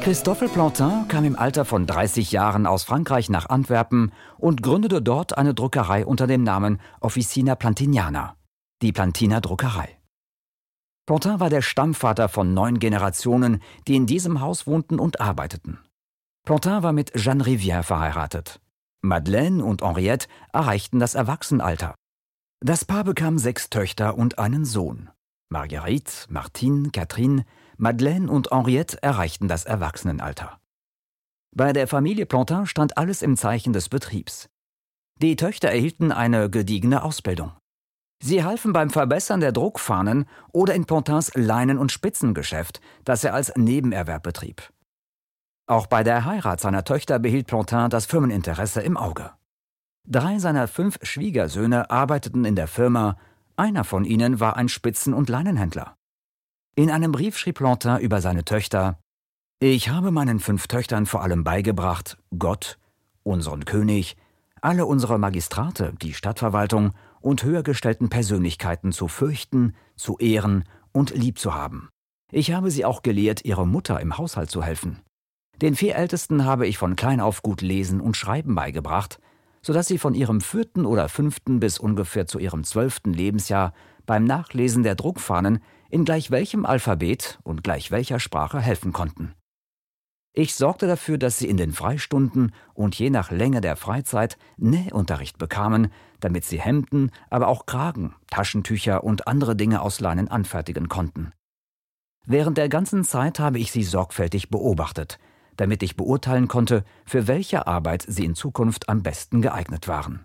Christophe Plantin kam im Alter von 30 Jahren aus Frankreich nach Antwerpen und gründete dort eine Druckerei unter dem Namen Officina Plantiniana, die Plantiner Druckerei. Plantin war der Stammvater von neun Generationen, die in diesem Haus wohnten und arbeiteten. Plantin war mit Jeanne Rivière verheiratet. Madeleine und Henriette erreichten das Erwachsenenalter. Das Paar bekam sechs Töchter und einen Sohn. Marguerite, Martine, Catherine, Madeleine und Henriette erreichten das Erwachsenenalter. Bei der Familie Plantin stand alles im Zeichen des Betriebs. Die Töchter erhielten eine gediegene Ausbildung. Sie halfen beim Verbessern der Druckfahnen oder in Plantins Leinen- und Spitzengeschäft, das er als Nebenerwerb betrieb. Auch bei der Heirat seiner Töchter behielt Plantin das Firmeninteresse im Auge. Drei seiner fünf Schwiegersöhne arbeiteten in der Firma, einer von ihnen war ein Spitzen- und Leinenhändler. In einem Brief schrieb Plantin über seine Töchter Ich habe meinen fünf Töchtern vor allem beigebracht, Gott, unseren König, alle unsere Magistrate, die Stadtverwaltung und höher gestellten Persönlichkeiten zu fürchten, zu ehren und lieb zu haben. Ich habe sie auch gelehrt, ihrer Mutter im Haushalt zu helfen. Den vier Ältesten habe ich von klein auf gut lesen und schreiben beigebracht, so dass sie von ihrem vierten oder fünften bis ungefähr zu ihrem zwölften Lebensjahr beim Nachlesen der Druckfahnen in gleich welchem Alphabet und gleich welcher Sprache helfen konnten. Ich sorgte dafür, dass sie in den Freistunden und je nach Länge der Freizeit Nähunterricht bekamen, damit sie Hemden, aber auch Kragen, Taschentücher und andere Dinge aus Leinen anfertigen konnten. Während der ganzen Zeit habe ich sie sorgfältig beobachtet, damit ich beurteilen konnte, für welche Arbeit sie in Zukunft am besten geeignet waren.